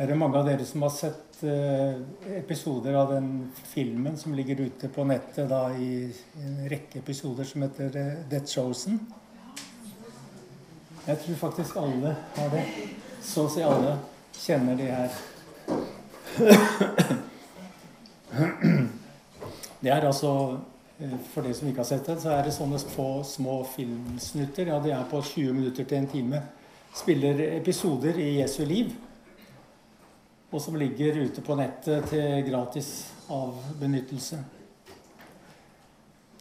Er det mange av dere som har sett eh, episoder av den filmen som ligger ute på nettet da, i en rekke episoder som heter eh, The Chosen? Jeg tror faktisk alle har det. Så å si alle kjenner de her. Det er altså eh, For de som ikke har sett det, så er det sånne få, små filmsnutter. Ja, de er på 20 minutter til en time. Spiller episoder i Jesu liv og som ligger ute på nettet til gratis avbenyttelse.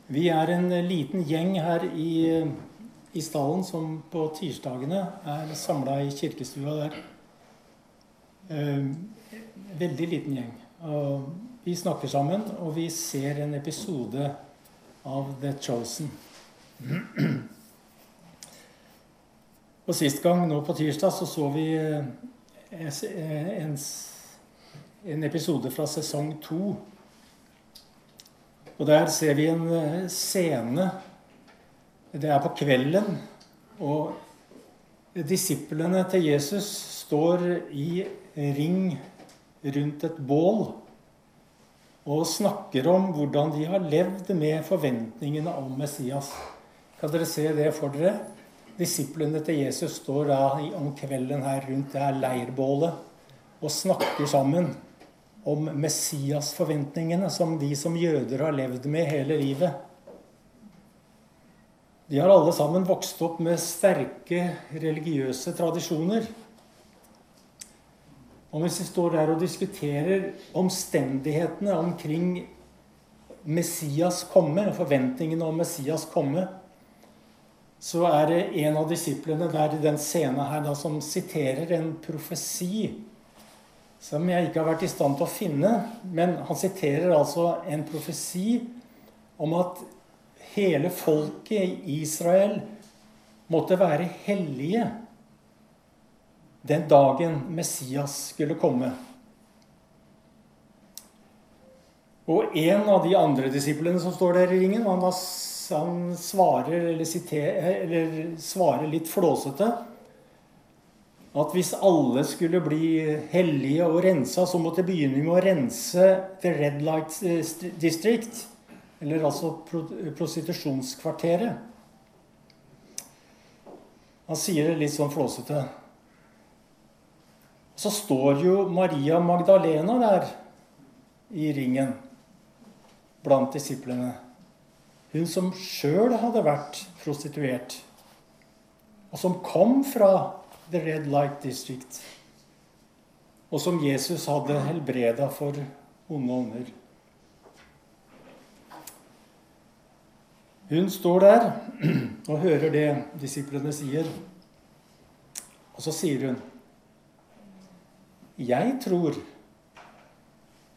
Vi er en liten gjeng her i, i stallen som på tirsdagene er samla i kirkestua der. Eh, veldig liten gjeng. Og vi snakker sammen, og vi ser en episode av The Chosen. Og Sist gang, nå på tirsdag, så så vi en, en episode fra sesong to. Og der ser vi en eh, scene. Det er på kvelden. Og disiplene til Jesus står i ring rundt et bål og snakker om hvordan de har levd med forventningene om Messias. Kan dere se det for dere? Disiplene til Jesus står da om kvelden her rundt det her leirbålet og snakker sammen om Messias-forventningene som de som jøder har levd med hele livet. De har alle sammen vokst opp med sterke religiøse tradisjoner. Og hvis vi står der og diskuterer omstendighetene omkring Messias komme, forventningene om Messias komme, så er det en av disiplene der i den scenen her da, som siterer en profesi som jeg ikke har vært i stand til å finne. Men han siterer altså en profesi om at hele folket i Israel måtte være hellige den dagen Messias skulle komme. Og en av de andre disiplene som står der i ringen, han har han svarer, eller, siter, eller svarer litt flåsete at hvis alle skulle bli hellige og rensa, så måtte de begynne med å rense The Red Light District. Eller altså prostitusjonskvarteret. Han sier det litt sånn flåsete. Så står jo Maria Magdalena der i ringen blant disiplene. Hun som sjøl hadde vært prostituert, og som kom fra The Red Light District, og som Jesus hadde helbreda for onde ånder. Hun står der og hører det disiplene sier. Og så sier hun Jeg tror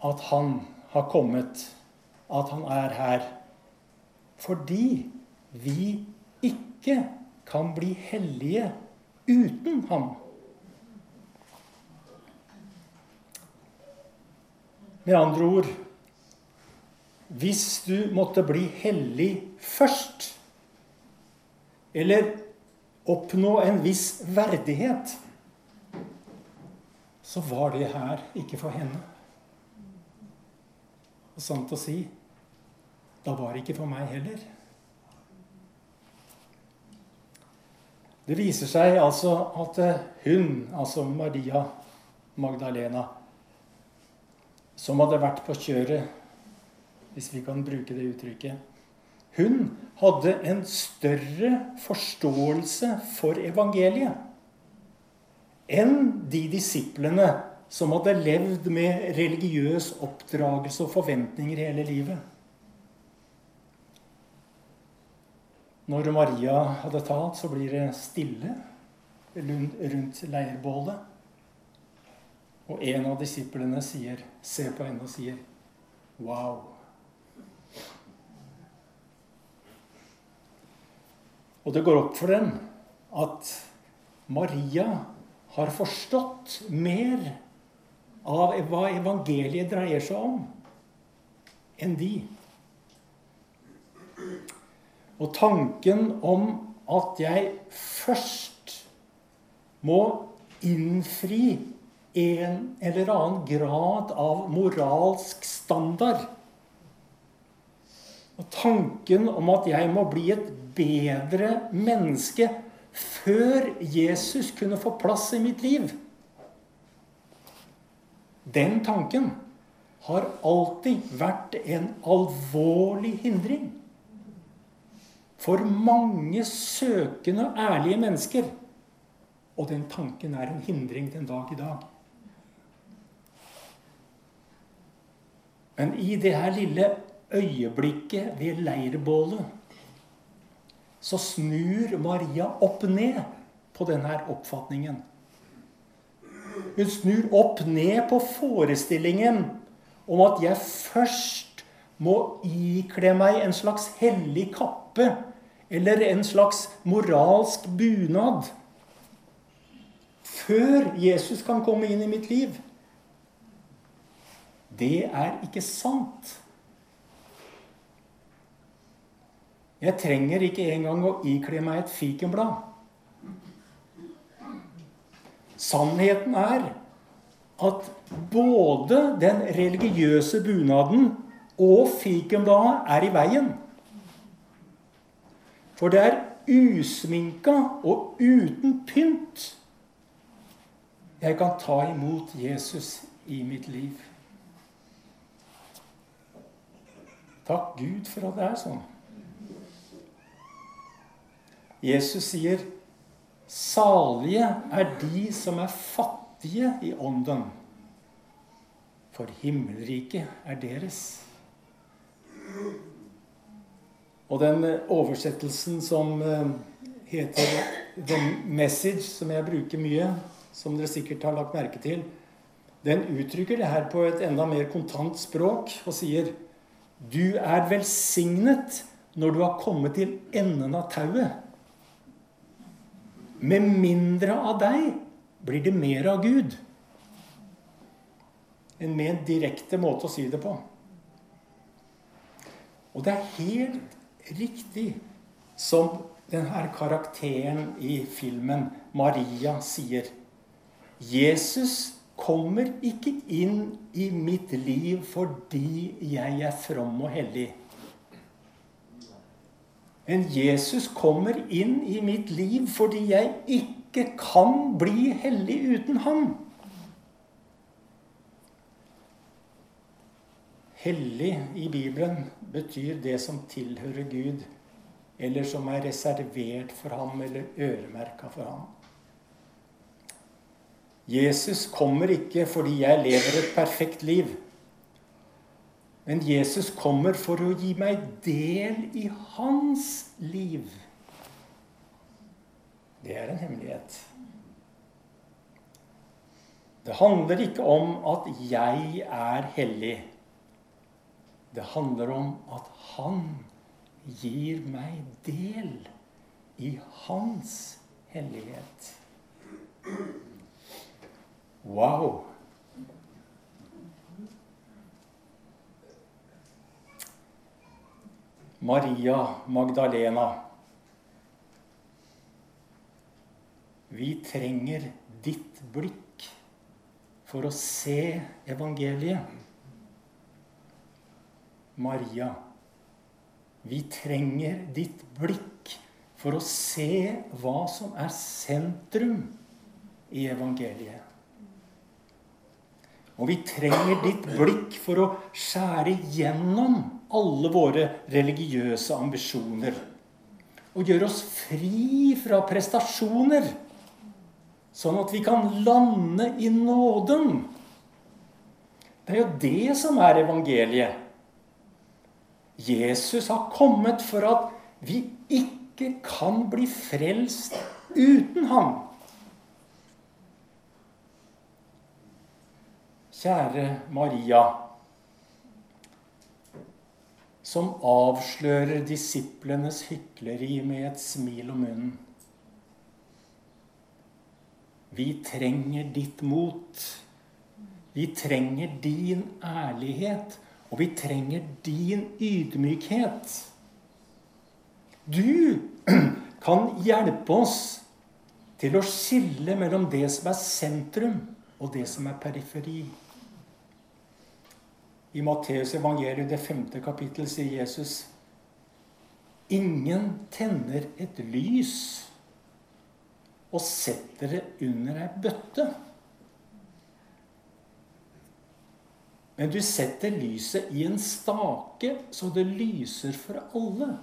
at han har kommet, at han er her fordi vi ikke kan bli hellige uten ham. Med andre ord Hvis du måtte bli hellig først, eller oppnå en viss verdighet, så var det her ikke for henne. Og sant å si da var det ikke for meg heller. Det viser seg altså at hun, altså Maria Magdalena, som hadde vært på kjøret, hvis vi kan bruke det uttrykket Hun hadde en større forståelse for evangeliet enn de disiplene som hadde levd med religiøs oppdragelse og forventninger hele livet. Når Maria hadde talt, så blir det stille rundt leirbålet. Og en av disiplene sier, ser på henne og sier, 'Wow'. Og det går opp for dem at Maria har forstått mer av hva evangeliet dreier seg om, enn de. Og tanken om at jeg først må innfri en eller annen grad av moralsk standard. Og tanken om at jeg må bli et bedre menneske før Jesus kunne få plass i mitt liv Den tanken har alltid vært en alvorlig hindring for mange søkende og ærlige mennesker. Og den tanken er en hindring den dag i dag. Men i det her lille øyeblikket ved leirbålet så snur Maria opp ned på denne oppfatningen. Hun snur opp ned på forestillingen om at jeg først må ikle meg en slags hellig kappe eller en slags moralsk bunad før Jesus kan komme inn i mitt liv. Det er ikke sant. Jeg trenger ikke engang å ikle meg et fikenblad. Sannheten er at både den religiøse bunaden og fikenbladet er i veien. For det er usminka og uten pynt jeg kan ta imot Jesus i mitt liv. Takk Gud for at det er sånn. Jesus sier, 'Salige er de som er fattige i ånden', for himmelriket er deres. Og den oversettelsen som eh, heter 'The Message', som jeg bruker mye, som dere sikkert har lagt merke til, den uttrykker det her på et enda mer kontant språk og sier Du er velsignet når du har kommet til enden av tauet. Med mindre av deg blir det mer av Gud. En mer direkte måte å si det på. Og det er helt riktig som denne karakteren i filmen, Maria, sier. Jesus kommer ikke inn i mitt liv fordi jeg er from og hellig. Men Jesus kommer inn i mitt liv fordi jeg ikke kan bli hellig uten ham. Hellig i Bibelen betyr det som tilhører Gud, eller som er reservert for ham eller øremerka for ham. Jesus kommer ikke fordi jeg lever et perfekt liv. Men Jesus kommer for å gi meg del i hans liv. Det er en hemmelighet. Det handler ikke om at jeg er hellig. Det handler om at han gir meg del i hans hellighet. Wow! Maria Magdalena. Vi trenger ditt blikk for å se evangeliet. Maria, vi trenger ditt blikk for å se hva som er sentrum i evangeliet. Og vi trenger ditt blikk for å skjære gjennom alle våre religiøse ambisjoner. Og gjøre oss fri fra prestasjoner, sånn at vi kan lande i nåden. Det er jo det som er evangeliet. Jesus har kommet for at vi ikke kan bli frelst uten ham. Kjære Maria som avslører disiplenes hykleri med et smil om munnen. Vi trenger ditt mot. Vi trenger din ærlighet, og vi trenger din ydmykhet. Du kan hjelpe oss til å skille mellom det som er sentrum, og det som er periferi. I Matteus evangelium, det femte kapittel, sier Jesus Ingen tenner et lys og setter det under ei bøtte. Men du setter lyset i en stake, så det lyser for alle.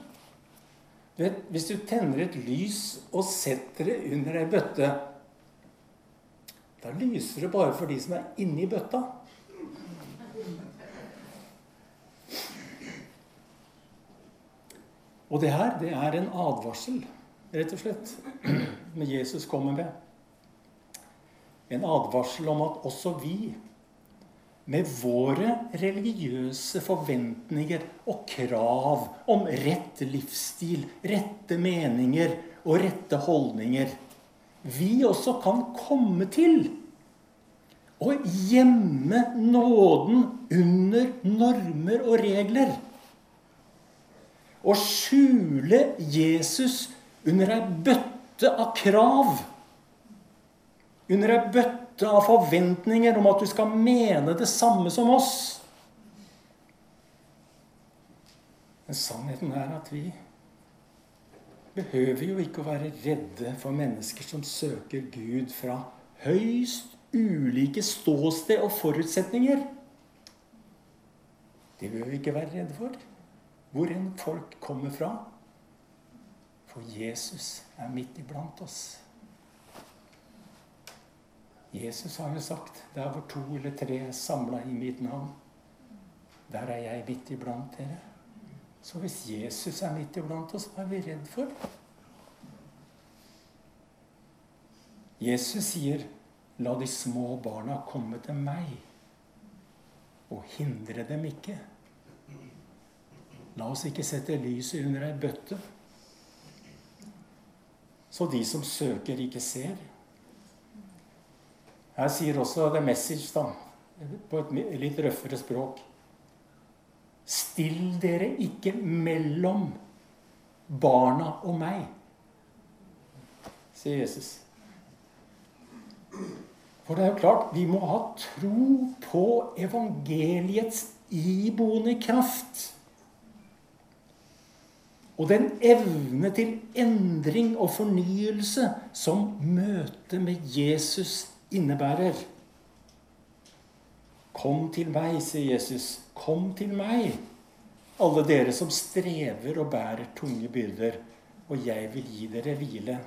Vet, hvis du tenner et lys og setter det under ei bøtte, da lyser det bare for de som er inni bøtta. Og det her, det er en advarsel, rett og slett, med Jesus kommer med. En advarsel om at også vi, med våre religiøse forventninger og krav om rett livsstil, rette meninger og rette holdninger, vi også kan komme til å gjemme nåden under normer og regler å skjule Jesus under ei bøtte av krav. Under ei bøtte av forventninger om at du skal mene det samme som oss. Men sannheten er at vi behøver jo ikke å være redde for mennesker som søker Gud fra høyst ulike ståsted og forutsetninger. Det behøver vi ikke være redde for hvor enn folk kommer fra. For Jesus er midt iblant oss. Jesus har jo sagt der hvor to eller tre er samla i mitt navn, der er jeg midt iblant dere. Så hvis Jesus er midt iblant oss, hva er vi redd for? Jesus sier, 'La de små barna komme til meg', og hindre dem ikke'. La oss ikke sette lyset under ei bøtte, så de som søker, ikke ser. Her sier også The Message, da, på et litt røffere språk Still dere ikke mellom barna og meg, sier Jesus. For det er jo klart, vi må ha tro på evangeliets iboende kraft. Og den evne til endring og fornyelse som møtet med Jesus innebærer. Kom til meg, sier Jesus. Kom til meg, alle dere som strever og bærer tunge byrder, og jeg vil gi dere hvile.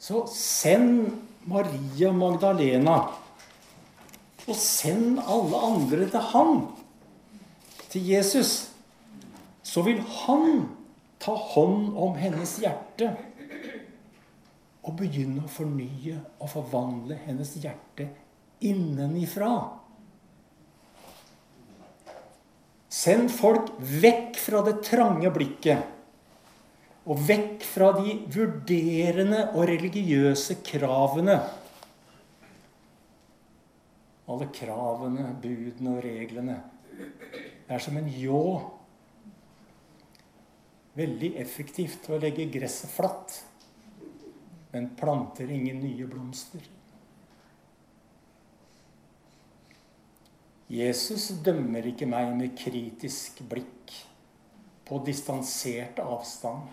Så send Maria Magdalena, og send alle andre til han, til Jesus så vil han ta hånd om hennes hjerte og begynne å fornye og forvandle hennes hjerte innenifra. Send folk vekk fra det trange blikket og vekk fra de vurderende og religiøse kravene. Alle kravene, budene og reglene. Det er som en ljå veldig effektivt å legge gresset flatt, men planter ingen nye blomster. Jesus dømmer ikke meg med kritisk blikk på distansert avstand.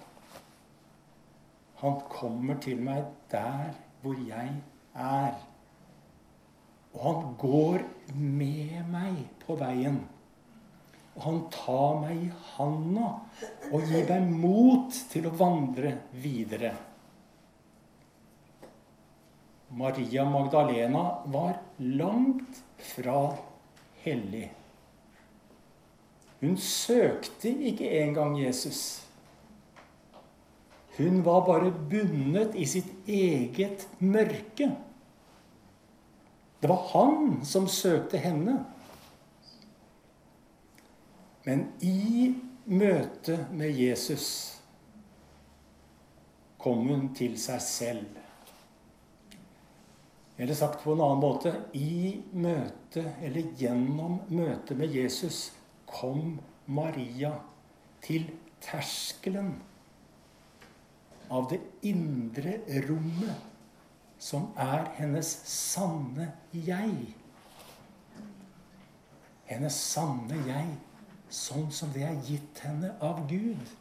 Han kommer til meg der hvor jeg er. Og han går med meg på veien. Og han tar meg i handa og gir meg mot til å vandre videre. Maria Magdalena var langt fra hellig. Hun søkte ikke engang Jesus. Hun var bare bundet i sitt eget mørke. Det var han som søkte henne. Men i møte med Jesus kom hun til seg selv. Eller sagt på en annen måte i møte, eller gjennom møtet med Jesus, kom Maria til terskelen av det indre rommet som er hennes sanne jeg. Hennes sanne jeg, sånn som det er gitt henne av Gud.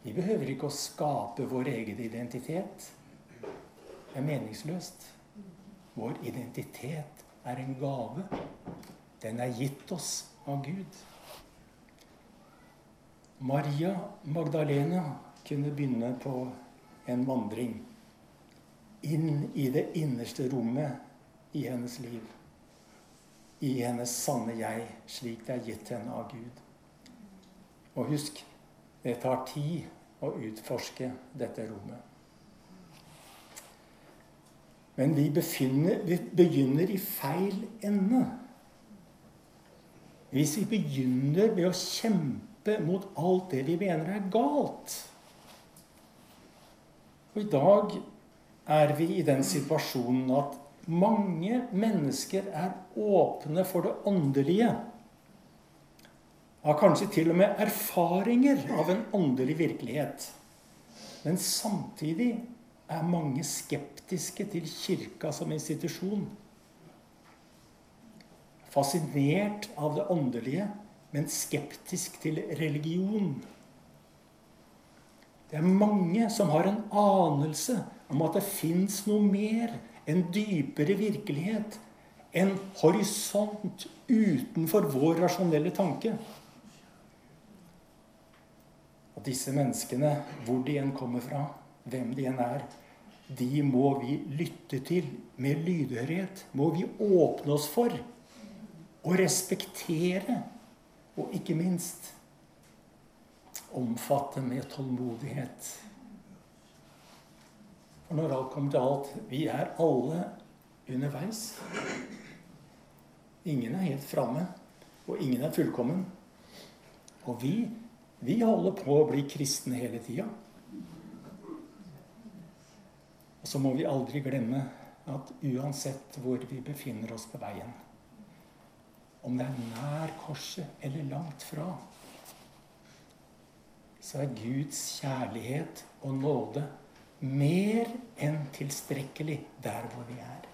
Vi behøver ikke å skape vår egen identitet. Er meningsløst. Vår identitet er en gave. Den er gitt oss av Gud. Maria Magdalena kunne begynne på en vandring inn i det innerste rommet i hennes liv. I hennes sanne jeg, slik det er gitt henne av Gud. Og husk det tar tid å utforske dette rommet. Men vi, befinner, vi begynner i feil ende. Hvis vi begynner med å kjempe mot alt det vi mener er galt Og i dag er vi i den situasjonen at mange mennesker er åpne for det åndelige har kanskje til og med erfaringer av en åndelig virkelighet. Men samtidig er mange skeptiske til Kirka som institusjon. Fascinert av det åndelige, men skeptisk til religion. Det er mange som har en anelse om at det fins noe mer, en dypere virkelighet, en horisont utenfor vår rasjonelle tanke. Og disse menneskene, hvor de enn kommer fra, hvem de enn er, de må vi lytte til med lydhørighet. Må vi åpne oss for og respektere. Og ikke minst omfatte med tålmodighet. For når alt kommer til alt Vi er alle underveis. Ingen er helt framme, og ingen er fullkommen. Og vi vi holder på å bli kristne hele tida. Og så må vi aldri glemme at uansett hvor vi befinner oss på veien, om det er nær korset eller langt fra, så er Guds kjærlighet og nåde mer enn tilstrekkelig der hvor vi er.